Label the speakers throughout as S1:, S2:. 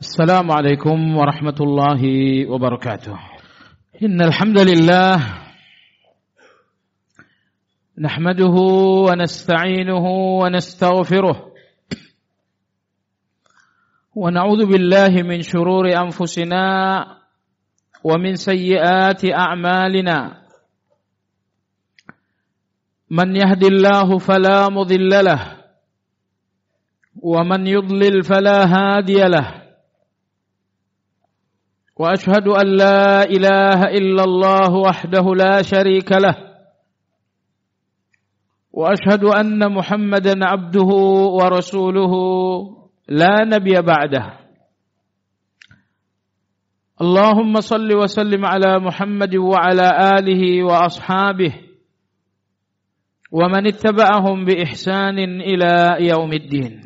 S1: السلام عليكم ورحمة الله وبركاته. إن الحمد لله نحمده ونستعينه ونستغفره ونعوذ بالله من شرور أنفسنا ومن سيئات أعمالنا. من يهد الله فلا مضل له ومن يضلل فلا هادي له. وأشهد أن لا إله إلا الله وحده لا شريك له. وأشهد أن محمدا عبده ورسوله. لا نبي بعده. اللهم صل وسلم على محمد وعلى آله وأصحابه. ومن اتبعهم بإحسان إلى يوم الدين.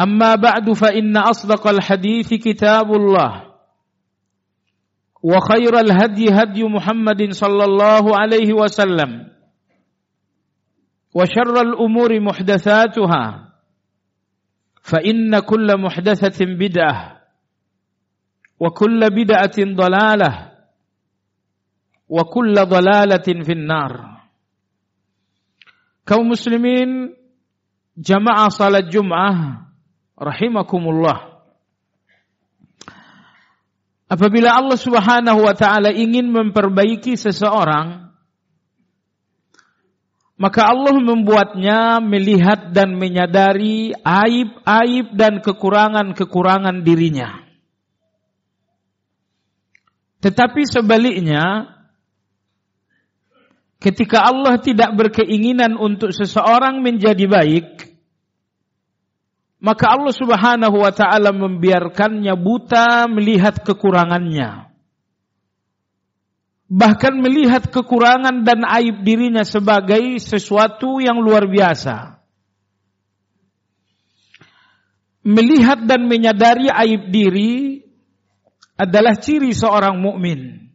S1: أما بعد فإن أصدق الحديث كتاب الله وخير الهدي هدي محمد صلى الله عليه وسلم وشر الأمور محدثاتها فإن كل محدثة بدعة وكل بدعة ضلالة وكل ضلالة في النار. kaum muslimin jamaah salat Jumat rahimakumullah. Apabila Allah Subhanahu wa taala ingin memperbaiki seseorang, maka Allah membuatnya melihat dan menyadari aib-aib dan kekurangan-kekurangan dirinya. Tetapi sebaliknya, ketika Allah tidak berkeinginan untuk seseorang menjadi baik, maka Allah Subhanahu wa taala membiarkannya buta melihat kekurangannya. Bahkan melihat kekurangan dan aib dirinya sebagai sesuatu yang luar biasa. Melihat dan menyadari aib diri adalah ciri seorang mukmin.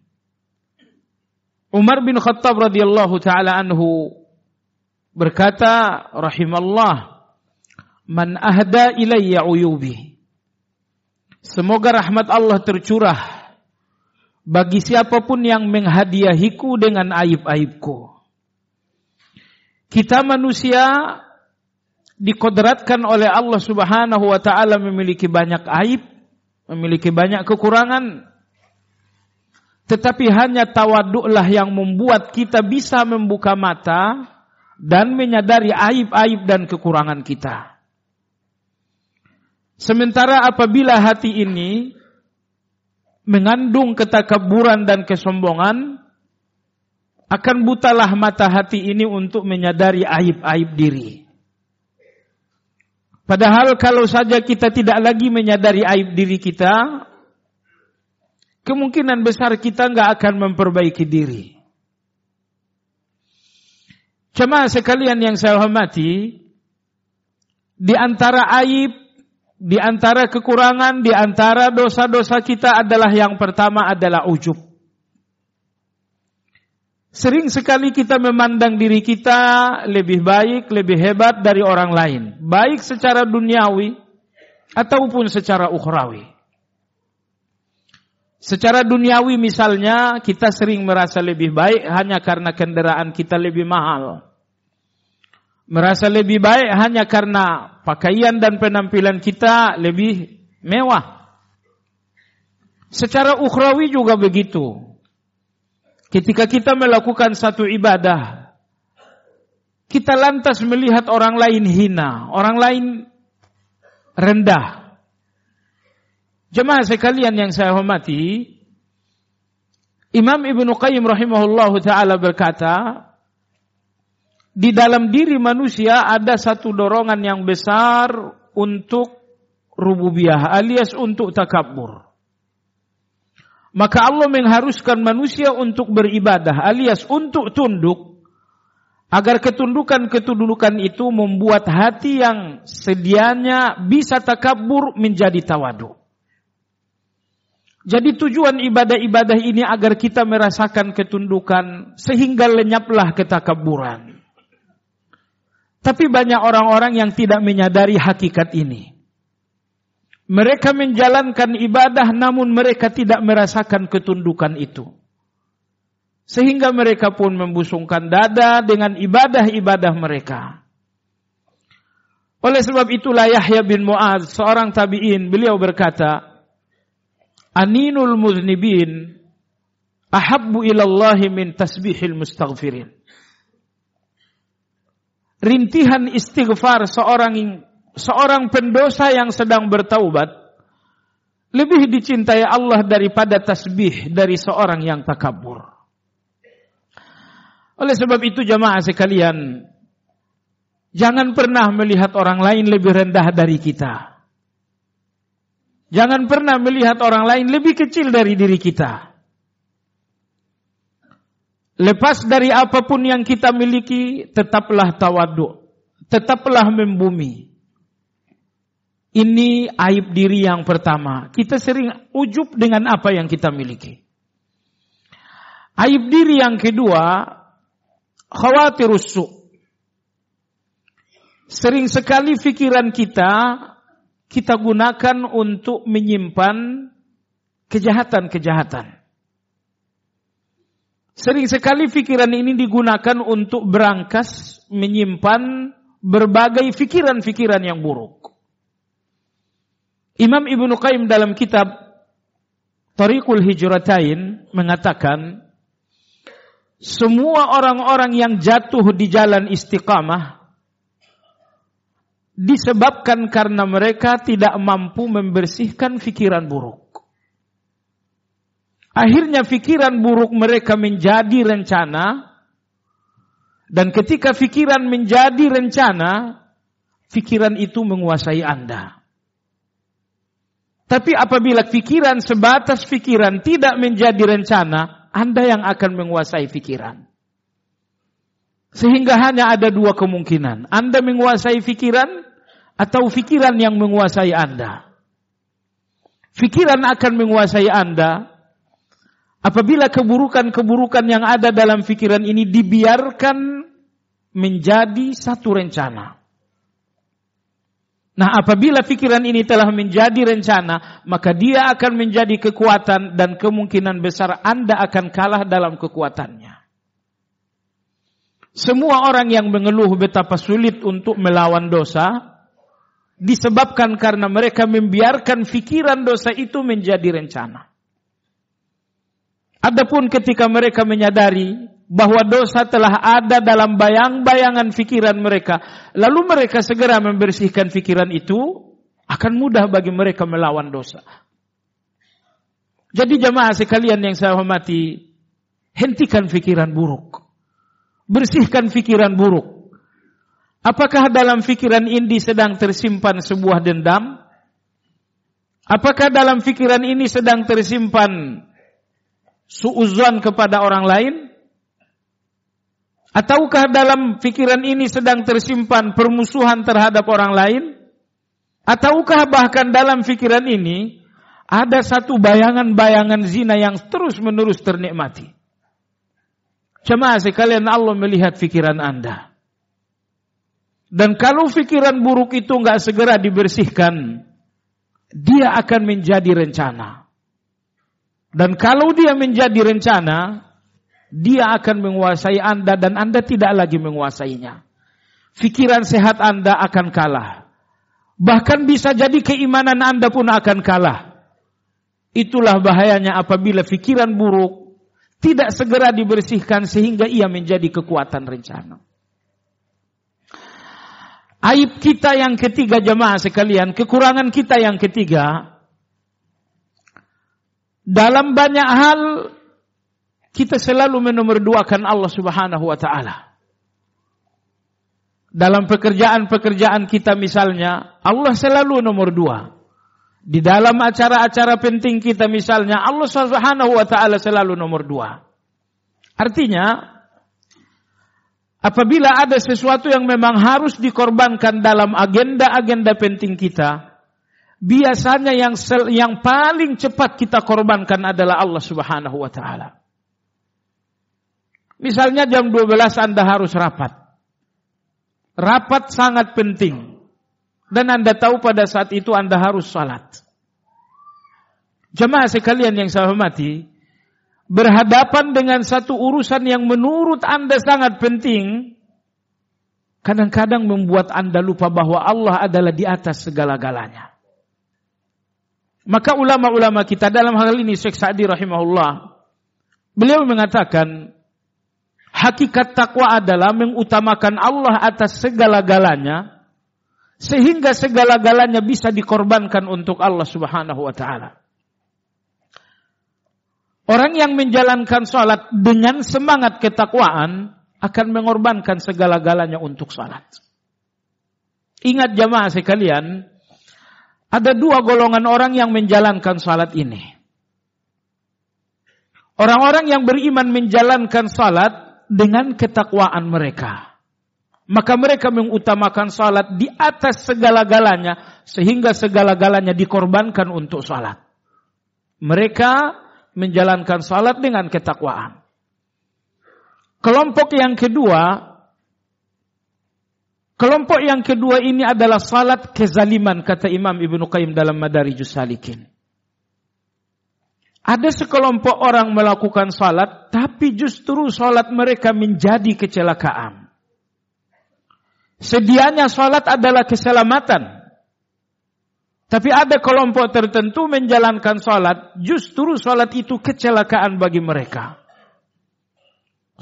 S1: Umar bin Khattab radhiyallahu taala anhu berkata rahimallah man ahda ilayya uyubi. Semoga rahmat Allah tercurah bagi siapa pun yang menghadiahiku dengan aib-aibku. Kita manusia dikodratkan oleh Allah Subhanahu wa taala memiliki banyak aib, memiliki banyak kekurangan. Tetapi hanya tawaduklah yang membuat kita bisa membuka mata dan menyadari aib-aib dan kekurangan kita. Sementara apabila hati ini mengandung ketakaburan dan kesombongan, akan butalah mata hati ini untuk menyadari aib-aib diri. Padahal kalau saja kita tidak lagi menyadari aib diri kita, kemungkinan besar kita nggak akan memperbaiki diri. Cuma sekalian yang saya hormati, di antara aib di antara kekurangan, di antara dosa-dosa kita adalah yang pertama adalah ujub. Sering sekali kita memandang diri kita lebih baik, lebih hebat dari orang lain. Baik secara duniawi ataupun secara ukhrawi. Secara duniawi misalnya kita sering merasa lebih baik hanya karena kendaraan kita lebih mahal. Merasa lebih baik hanya karena pakaian dan penampilan kita lebih mewah. Secara ukhrawi juga begitu. Ketika kita melakukan satu ibadah, kita lantas melihat orang lain hina, orang lain rendah. Jemaah sekalian yang saya hormati, Imam Ibnu Qayyim rahimahullahu taala berkata, di dalam diri manusia ada satu dorongan yang besar untuk rububiyah alias untuk takabur. Maka Allah mengharuskan manusia untuk beribadah alias untuk tunduk agar ketundukan-ketundukan itu membuat hati yang sedianya bisa takabur menjadi tawadu. Jadi tujuan ibadah-ibadah ini agar kita merasakan ketundukan sehingga lenyaplah ketakaburan. Tapi banyak orang-orang yang tidak menyadari hakikat ini. Mereka menjalankan ibadah namun mereka tidak merasakan ketundukan itu. Sehingga mereka pun membusungkan dada dengan ibadah-ibadah mereka. Oleh sebab itulah Yahya bin Mu'ad, seorang tabi'in, beliau berkata, Aninul muznibin ahabbu ilallahi min tasbihil mustaghfirin rintihan istighfar seorang seorang pendosa yang sedang bertaubat lebih dicintai Allah daripada tasbih dari seorang yang takabur. Oleh sebab itu jamaah sekalian, jangan pernah melihat orang lain lebih rendah dari kita. Jangan pernah melihat orang lain lebih kecil dari diri kita. Lepas dari apa pun yang kita miliki, tetaplah tawadu. Tetaplah membumi. Ini aib diri yang pertama. Kita sering ujub dengan apa yang kita miliki. Aib diri yang kedua, khawatir su. Sering sekali pikiran kita, kita gunakan untuk menyimpan kejahatan-kejahatan. Sering sekali pikiran ini digunakan untuk berangkas menyimpan berbagai pikiran-pikiran yang buruk. Imam Ibnu Qayyim dalam kitab Tariqul Hijratain mengatakan semua orang-orang yang jatuh di jalan istiqamah disebabkan karena mereka tidak mampu membersihkan pikiran buruk. Akhirnya pikiran buruk mereka menjadi rencana. Dan ketika pikiran menjadi rencana, pikiran itu menguasai Anda. Tapi apabila pikiran sebatas pikiran tidak menjadi rencana, Anda yang akan menguasai pikiran. Sehingga hanya ada dua kemungkinan. Anda menguasai pikiran atau pikiran yang menguasai Anda. Pikiran akan menguasai Anda Apabila keburukan-keburukan yang ada dalam pikiran ini dibiarkan menjadi satu rencana. Nah, apabila pikiran ini telah menjadi rencana, maka dia akan menjadi kekuatan dan kemungkinan besar Anda akan kalah dalam kekuatannya. Semua orang yang mengeluh betapa sulit untuk melawan dosa, disebabkan karena mereka membiarkan pikiran dosa itu menjadi rencana. Adapun ketika mereka menyadari bahwa dosa telah ada dalam bayang-bayangan pikiran mereka, lalu mereka segera membersihkan pikiran itu, akan mudah bagi mereka melawan dosa. Jadi jamaah sekalian yang saya hormati, hentikan pikiran buruk. Bersihkan pikiran buruk. Apakah dalam pikiran ini sedang tersimpan sebuah dendam? Apakah dalam pikiran ini sedang tersimpan suuzon kepada orang lain? Ataukah dalam pikiran ini sedang tersimpan permusuhan terhadap orang lain? Ataukah bahkan dalam pikiran ini ada satu bayangan-bayangan zina yang terus-menerus ternikmati? Cuma sekalian Allah melihat pikiran Anda. Dan kalau pikiran buruk itu nggak segera dibersihkan, dia akan menjadi rencana. Dan kalau dia menjadi rencana, dia akan menguasai Anda dan Anda tidak lagi menguasainya. Fikiran sehat Anda akan kalah. Bahkan bisa jadi keimanan Anda pun akan kalah. Itulah bahayanya apabila fikiran buruk tidak segera dibersihkan sehingga ia menjadi kekuatan rencana. Aib kita yang ketiga jemaah sekalian, kekurangan kita yang ketiga, dalam banyak hal kita selalu menomorduakan Allah Subhanahu wa taala. Dalam pekerjaan-pekerjaan kita misalnya, Allah selalu nomor dua. Di dalam acara-acara penting kita misalnya, Allah Subhanahu wa taala selalu nomor dua. Artinya, apabila ada sesuatu yang memang harus dikorbankan dalam agenda-agenda penting kita, biasanya yang sel, yang paling cepat kita korbankan adalah Allah Subhanahu wa taala. Misalnya jam 12 Anda harus rapat. Rapat sangat penting. Dan Anda tahu pada saat itu Anda harus salat. Jemaah sekalian yang saya hormati, berhadapan dengan satu urusan yang menurut Anda sangat penting, kadang-kadang membuat Anda lupa bahwa Allah adalah di atas segala-galanya. Maka ulama-ulama kita dalam hal ini Syekh Sa'di rahimahullah, beliau mengatakan, Hakikat takwa adalah mengutamakan Allah atas segala-galanya sehingga segala-galanya bisa dikorbankan untuk Allah Subhanahu wa taala. Orang yang menjalankan salat dengan semangat ketakwaan akan mengorbankan segala-galanya untuk salat. Ingat jamaah sekalian, ada dua golongan orang yang menjalankan salat ini. Orang-orang yang beriman menjalankan salat dengan ketakwaan mereka. Maka mereka mengutamakan salat di atas segala-galanya sehingga segala-galanya dikorbankan untuk salat. Mereka menjalankan salat dengan ketakwaan. Kelompok yang kedua, kelompok yang kedua ini adalah salat kezaliman kata Imam Ibnu Qayyim dalam Madarijus Salikin. Ada sekelompok orang melakukan salat, tapi justru salat mereka menjadi kecelakaan. Sedianya salat adalah keselamatan. Tapi ada kelompok tertentu menjalankan salat, justru salat itu kecelakaan bagi mereka.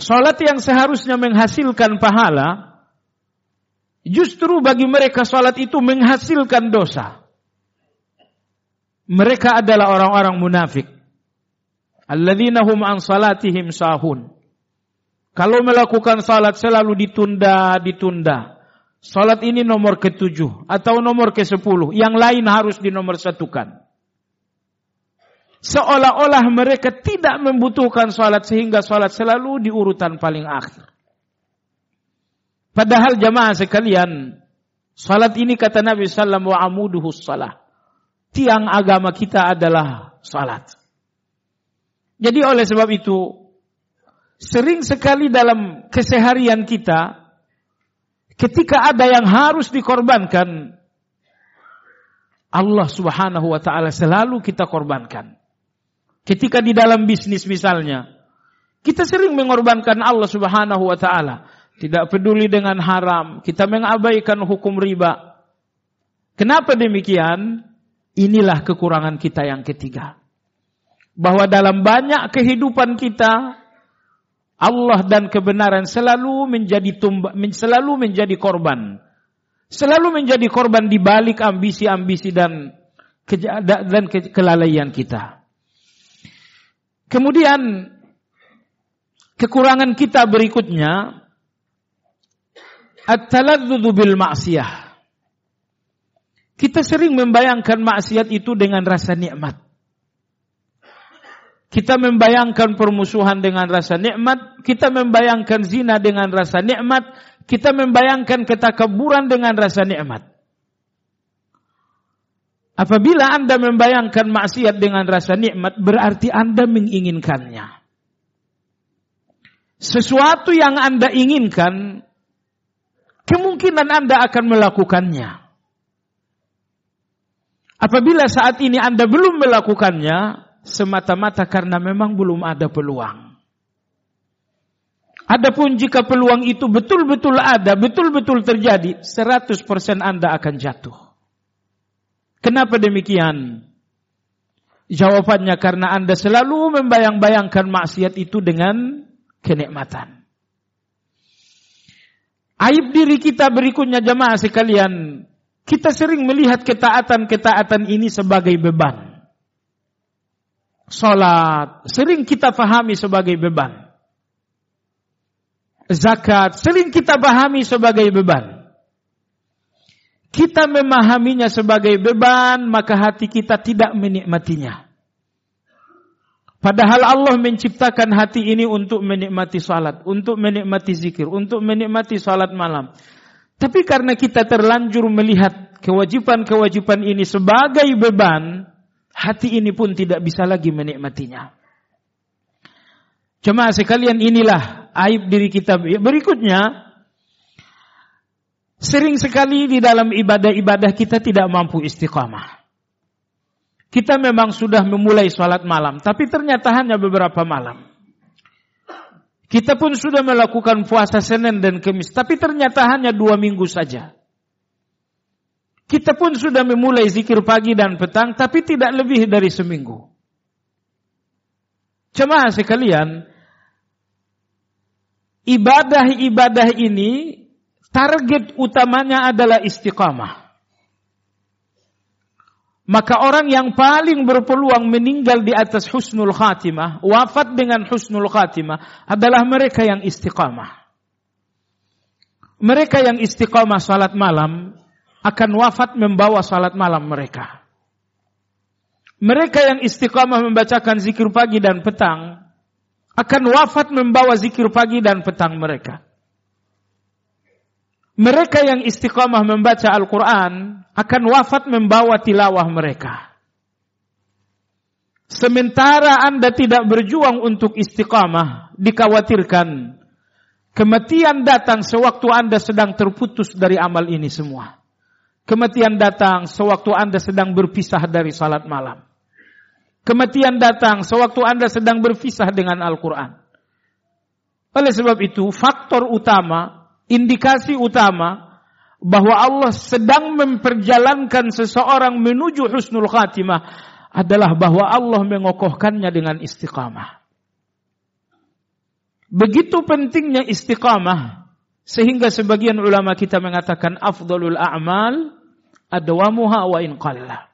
S1: Salat yang seharusnya menghasilkan pahala, justru bagi mereka salat itu menghasilkan dosa. Mereka adalah orang-orang munafik Alladzina hum an sahun. Kalau melakukan salat selalu ditunda, ditunda. Salat ini nomor ketujuh atau nomor ke sepuluh. Yang lain harus dinomor satukan. Seolah-olah mereka tidak membutuhkan salat sehingga salat selalu di urutan paling akhir. Padahal jamaah sekalian, salat ini kata Nabi sallallahu wa amuduhu salah. Tiang agama kita adalah salat. Jadi oleh sebab itu, sering sekali dalam keseharian kita, ketika ada yang harus dikorbankan, Allah subhanahu wa ta'ala selalu kita korbankan. Ketika di dalam bisnis misalnya, kita sering mengorbankan Allah subhanahu wa ta'ala. Tidak peduli dengan haram, kita mengabaikan hukum riba. Kenapa demikian? Inilah kekurangan kita yang ketiga bahwa dalam banyak kehidupan kita Allah dan kebenaran selalu menjadi tumba, selalu menjadi korban. Selalu menjadi korban di balik ambisi-ambisi dan dan kelalaian kita. Kemudian kekurangan kita berikutnya at-taladdud bil ma'siyah. Kita sering membayangkan maksiat itu dengan rasa nikmat. Kita membayangkan permusuhan dengan rasa nikmat, kita membayangkan zina dengan rasa nikmat, kita membayangkan ketakaburan dengan rasa nikmat. Apabila Anda membayangkan maksiat dengan rasa nikmat, berarti Anda menginginkannya. Sesuatu yang Anda inginkan, kemungkinan Anda akan melakukannya. Apabila saat ini Anda belum melakukannya, semata-mata karena memang belum ada peluang. Adapun jika peluang itu betul-betul ada, betul-betul terjadi, 100% Anda akan jatuh. Kenapa demikian? Jawabannya karena Anda selalu membayang-bayangkan maksiat itu dengan kenikmatan. Aib diri kita berikutnya jemaah sekalian, kita sering melihat ketaatan-ketaatan ini sebagai beban. Salat sering kita pahami sebagai beban. Zakat sering kita pahami sebagai beban. Kita memahaminya sebagai beban, maka hati kita tidak menikmatinya. Padahal Allah menciptakan hati ini untuk menikmati salat, untuk menikmati zikir, untuk menikmati salat malam. Tapi karena kita terlanjur melihat kewajiban-kewajiban ini sebagai beban, hati ini pun tidak bisa lagi menikmatinya. Cuma sekalian inilah aib diri kita. Berikutnya, sering sekali di dalam ibadah-ibadah kita tidak mampu istiqamah. Kita memang sudah memulai sholat malam, tapi ternyata hanya beberapa malam. Kita pun sudah melakukan puasa Senin dan Kamis, tapi ternyata hanya dua minggu saja. Kita pun sudah memulai zikir pagi dan petang, tapi tidak lebih dari seminggu. Cuma sekalian, ibadah-ibadah ini target utamanya adalah istiqamah. Maka orang yang paling berpeluang meninggal di atas husnul khatimah, wafat dengan husnul khatimah adalah mereka yang istiqamah. Mereka yang istiqamah salat malam akan wafat membawa salat malam mereka. Mereka yang istiqamah membacakan zikir pagi dan petang akan wafat membawa zikir pagi dan petang mereka. Mereka yang istiqamah membaca Al-Quran akan wafat membawa tilawah mereka. Sementara Anda tidak berjuang untuk istiqamah, dikhawatirkan kematian datang sewaktu Anda sedang terputus dari amal ini semua. Kematian datang sewaktu Anda sedang berpisah dari salat malam. Kematian datang sewaktu Anda sedang berpisah dengan Al-Quran. Oleh sebab itu, faktor utama indikasi utama bahwa Allah sedang memperjalankan seseorang menuju husnul khatimah adalah bahwa Allah mengokohkannya dengan istiqamah. Begitu pentingnya istiqamah sehingga sebagian ulama kita mengatakan afdalul a'mal adwamuha wa in qalla.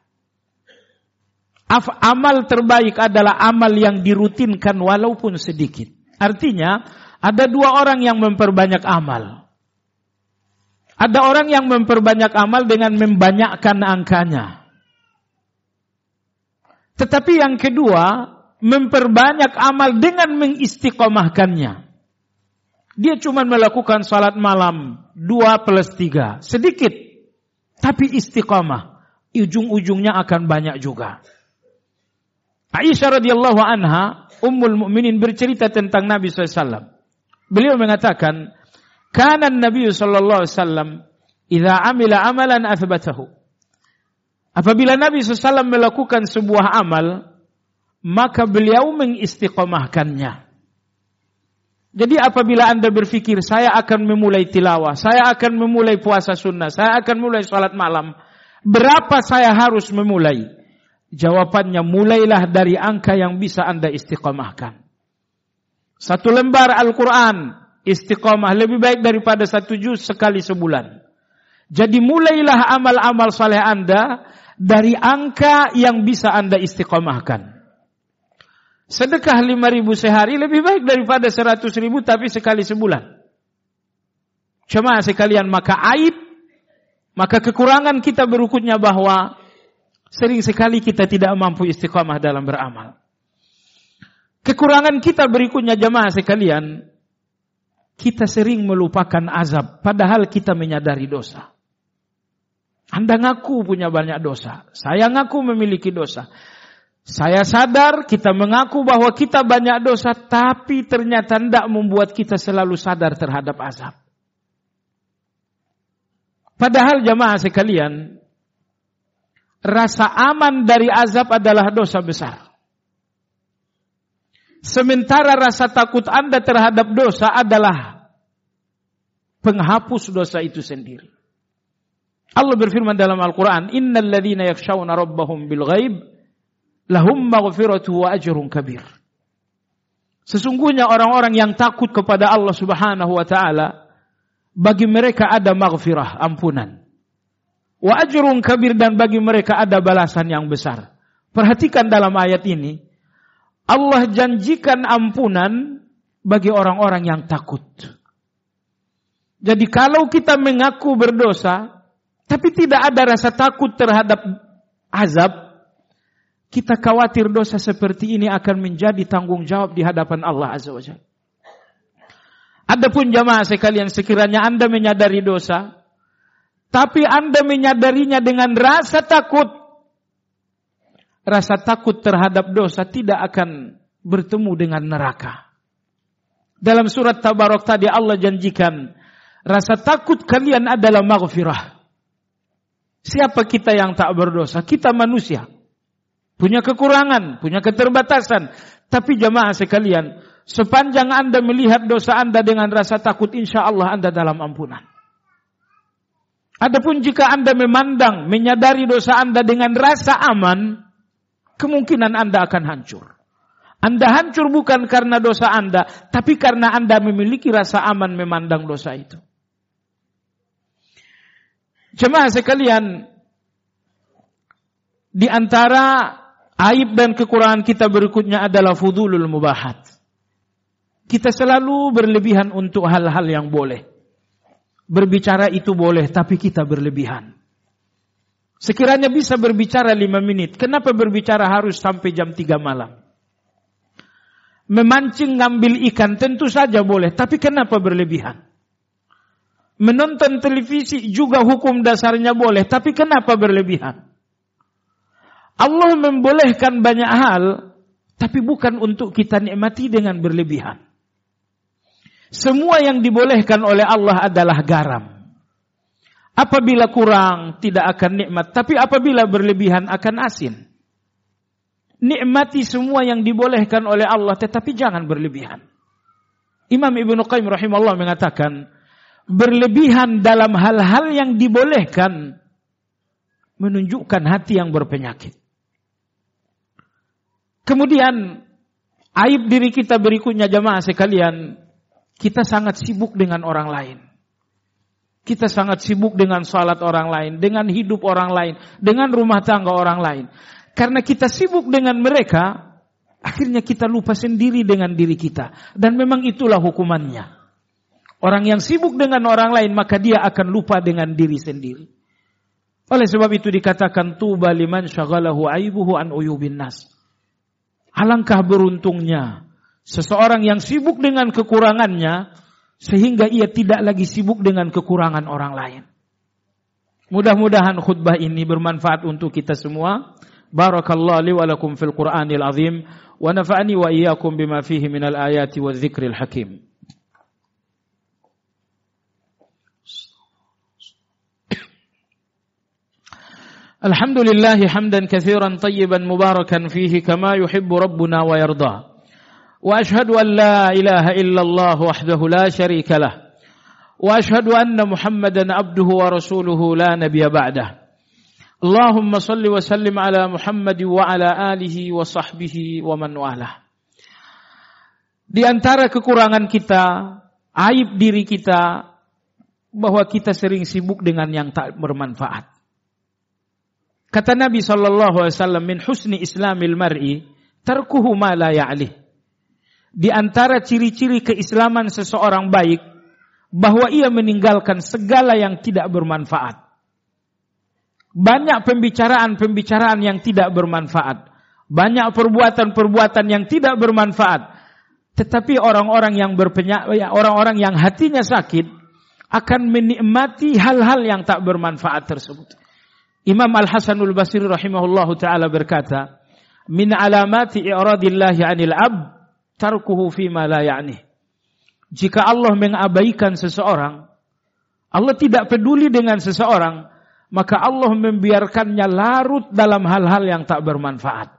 S1: Amal terbaik adalah amal yang dirutinkan walaupun sedikit. Artinya, ada dua orang yang memperbanyak amal. Ada orang yang memperbanyak amal dengan membanyakkan angkanya. Tetapi yang kedua, memperbanyak amal dengan mengistiqomahkannya. Dia cuma melakukan salat malam dua plus tiga, sedikit, tapi istiqomah. Ujung-ujungnya akan banyak juga. Aisyah radhiyallahu anha, ummul mukminin bercerita tentang Nabi SAW. Beliau mengatakan, Kana Nabi sallallahu alaihi wasallam idza amila amalan athbatahu. Apabila Nabi SAW melakukan sebuah amal, maka beliau mengistiqomahkannya. Jadi apabila anda berpikir, saya akan memulai tilawah, saya akan memulai puasa sunnah, saya akan mulai sholat malam, berapa saya harus memulai? Jawabannya mulailah dari angka yang bisa anda istiqomahkan. Satu lembar Al-Quran, istiqomah lebih baik daripada satu juz sekali sebulan. Jadi mulailah amal-amal saleh Anda dari angka yang bisa Anda istiqomahkan. Sedekah lima ribu sehari lebih baik daripada seratus ribu tapi sekali sebulan. Cuma sekalian maka aib, maka kekurangan kita berikutnya bahwa sering sekali kita tidak mampu istiqomah dalam beramal. Kekurangan kita berikutnya jemaah sekalian, kita sering melupakan azab, padahal kita menyadari dosa. Anda ngaku punya banyak dosa, saya ngaku memiliki dosa. Saya sadar kita mengaku bahwa kita banyak dosa, tapi ternyata tidak membuat kita selalu sadar terhadap azab. Padahal jamaah sekalian, rasa aman dari azab adalah dosa besar. Sementara rasa takut Anda terhadap dosa adalah penghapus dosa itu sendiri. Allah berfirman dalam Al-Quran, Innal ladhina yakshawna rabbahum bil ghaib, lahum maghfiratu wa ajrun kabir. Sesungguhnya orang-orang yang takut kepada Allah subhanahu wa ta'ala, bagi mereka ada maghfirah, ampunan. Wa ajrun kabir dan bagi mereka ada balasan yang besar. Perhatikan dalam ayat ini, Allah janjikan ampunan bagi orang-orang yang takut. Jadi kalau kita mengaku berdosa, tapi tidak ada rasa takut terhadap azab, kita khawatir dosa seperti ini akan menjadi tanggung jawab di hadapan Allah Azza wa Jalla. Adapun jamaah sekalian sekiranya Anda menyadari dosa, tapi Anda menyadarinya dengan rasa takut, rasa takut terhadap dosa tidak akan bertemu dengan neraka. Dalam surat Tabarok tadi Allah janjikan, rasa takut kalian adalah maghfirah. Siapa kita yang tak berdosa? Kita manusia. Punya kekurangan, punya keterbatasan. Tapi jamaah sekalian, sepanjang Anda melihat dosa Anda dengan rasa takut, insya Allah Anda dalam ampunan. Adapun jika Anda memandang, menyadari dosa Anda dengan rasa aman, kemungkinan Anda akan hancur. Anda hancur bukan karena dosa Anda, tapi karena Anda memiliki rasa aman memandang dosa itu. Jemaah sekalian, di antara aib dan kekurangan kita berikutnya adalah fudulul mubahat. Kita selalu berlebihan untuk hal-hal yang boleh. Berbicara itu boleh, tapi kita berlebihan. Sekiranya bisa berbicara lima menit, kenapa berbicara harus sampai jam tiga malam? Memancing ngambil ikan tentu saja boleh, tapi kenapa berlebihan? Menonton televisi juga hukum dasarnya boleh, tapi kenapa berlebihan? Allah membolehkan banyak hal, tapi bukan untuk kita nikmati dengan berlebihan. Semua yang dibolehkan oleh Allah adalah garam. Apabila kurang tidak akan nikmat, tapi apabila berlebihan akan asin. Nikmati semua yang dibolehkan oleh Allah tetapi jangan berlebihan. Imam Ibnu Qayyim rahimahullah mengatakan, berlebihan dalam hal-hal yang dibolehkan menunjukkan hati yang berpenyakit. Kemudian aib diri kita berikutnya jamaah sekalian, kita sangat sibuk dengan orang lain. Kita sangat sibuk dengan salat orang lain, dengan hidup orang lain, dengan rumah tangga orang lain. Karena kita sibuk dengan mereka, akhirnya kita lupa sendiri dengan diri kita. Dan memang itulah hukumannya. Orang yang sibuk dengan orang lain, maka dia akan lupa dengan diri sendiri. Oleh sebab itu dikatakan tuba liman syagalahu aibuhu an uyubin nas. Alangkah beruntungnya seseorang yang sibuk dengan kekurangannya sehingga ia tidak lagi sibuk dengan kekurangan orang lain. Mudah-mudahan khutbah ini bermanfaat untuk kita semua. Barakallahu li wa lakum fil Qur'anil azim wa nafa'ani wa iyyakum bima fihi minal ayati wa dzikril hakim. الحمد لله حمدا كثيرا طيبا مباركا فيه كما يحب ربنا ويرضى واشهد ان لا اله الا الله وحده لا شريك له واشهد ان محمدا عبده ورسوله لا نبي بعده اللهم صل وسلم على محمد وعلى اله وصحبه ومن والاه di antara kekurangan kita aib diri kita bahwa kita sering sibuk dengan yang tak bermanfaat kata Nabi sallallahu alaihi wasallam min husni islamil mar'i tarkuhu ma la ya'lih di antara ciri-ciri keislaman seseorang baik bahwa ia meninggalkan segala yang tidak bermanfaat. Banyak pembicaraan-pembicaraan yang tidak bermanfaat. Banyak perbuatan-perbuatan yang tidak bermanfaat. Tetapi orang-orang yang berpenyakit, orang-orang yang hatinya sakit akan menikmati hal-hal yang tak bermanfaat tersebut. Imam Al-Hasanul Basri rahimahullahu taala berkata, "Min alamati i'radillahi 'anil 'abd tarkuhu fima la ya'ni. Jika Allah mengabaikan seseorang, Allah tidak peduli dengan seseorang, maka Allah membiarkannya larut dalam hal-hal yang tak bermanfaat.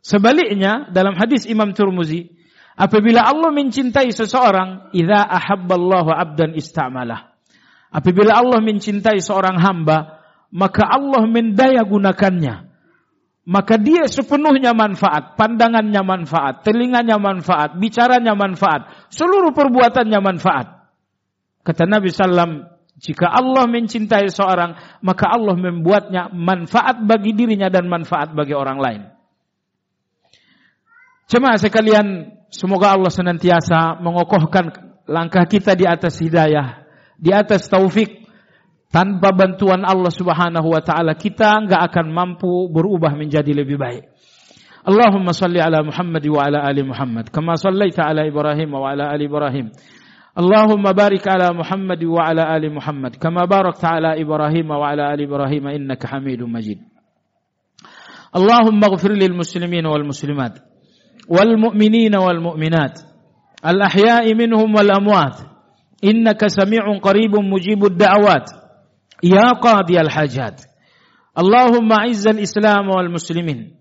S1: Sebaliknya dalam hadis Imam Turmuzi, apabila Allah mencintai seseorang, idza ahabballahu 'abdan istamalah. Apabila Allah mencintai seorang hamba, maka Allah mendaya gunakannya. Maka dia sepenuhnya manfaat, pandangannya manfaat, telinganya manfaat, bicaranya manfaat, seluruh perbuatannya manfaat. Kata Nabi Sallam, jika Allah mencintai seorang, maka Allah membuatnya manfaat bagi dirinya dan manfaat bagi orang lain. Jemaah sekalian, semoga Allah senantiasa mengokohkan langkah kita di atas hidayah, di atas taufik. Tanpa bantuan Allah Subhanahu wa taala kita enggak akan mampu berubah menjadi lebih baik. Allahumma salli ala Muhammad wa ala ali Muhammad kama sallaita ala Ibrahim wa ala ali Ibrahim. Allahumma barik ala Muhammad wa ala ali Muhammad kama barakta ala Ibrahim wa ala ali Ibrahim innaka Hamidum Majid. Allahumma ighfir lil muslimin wal muslimat والمؤمنين والمؤمنات الأحياء منهم والأموات إنك سميع قريب مجيب الدعوات يا قاضي الحاجات. اللهم أعز الإسلام والمسلمين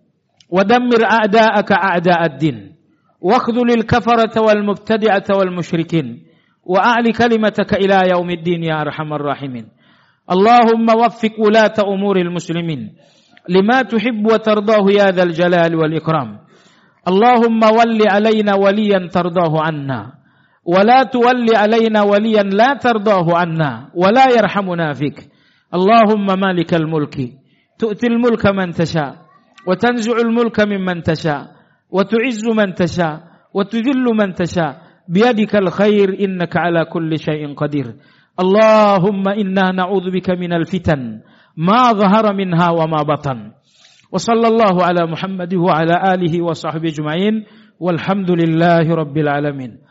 S1: ودمر أعداءك أعداء الدين واخذل الكفرة والمبتدعة والمشركين وأعل كلمتك إلى يوم الدين يا أرحم الراحمين. اللهم وفق ولاة أمور المسلمين لما تحب وترضاه يا ذا الجلال والإكرام. اللهم ول علينا وليا ترضاه عنا. ولا تول علينا وليا لا ترضاه عنا ولا يرحمنا فيك. اللهم مالك الملك تؤتي الملك من تشاء وتنزع الملك ممن تشاء وتعز من تشاء وتذل من تشاء. بيدك الخير إنك على كل شيء قدير. اللهم إنا نعوذ بك من الفتن ما ظهر منها وما بطن. وصلى الله على محمد وعلى آله وصحبه أجمعين والحمد لله رب العالمين.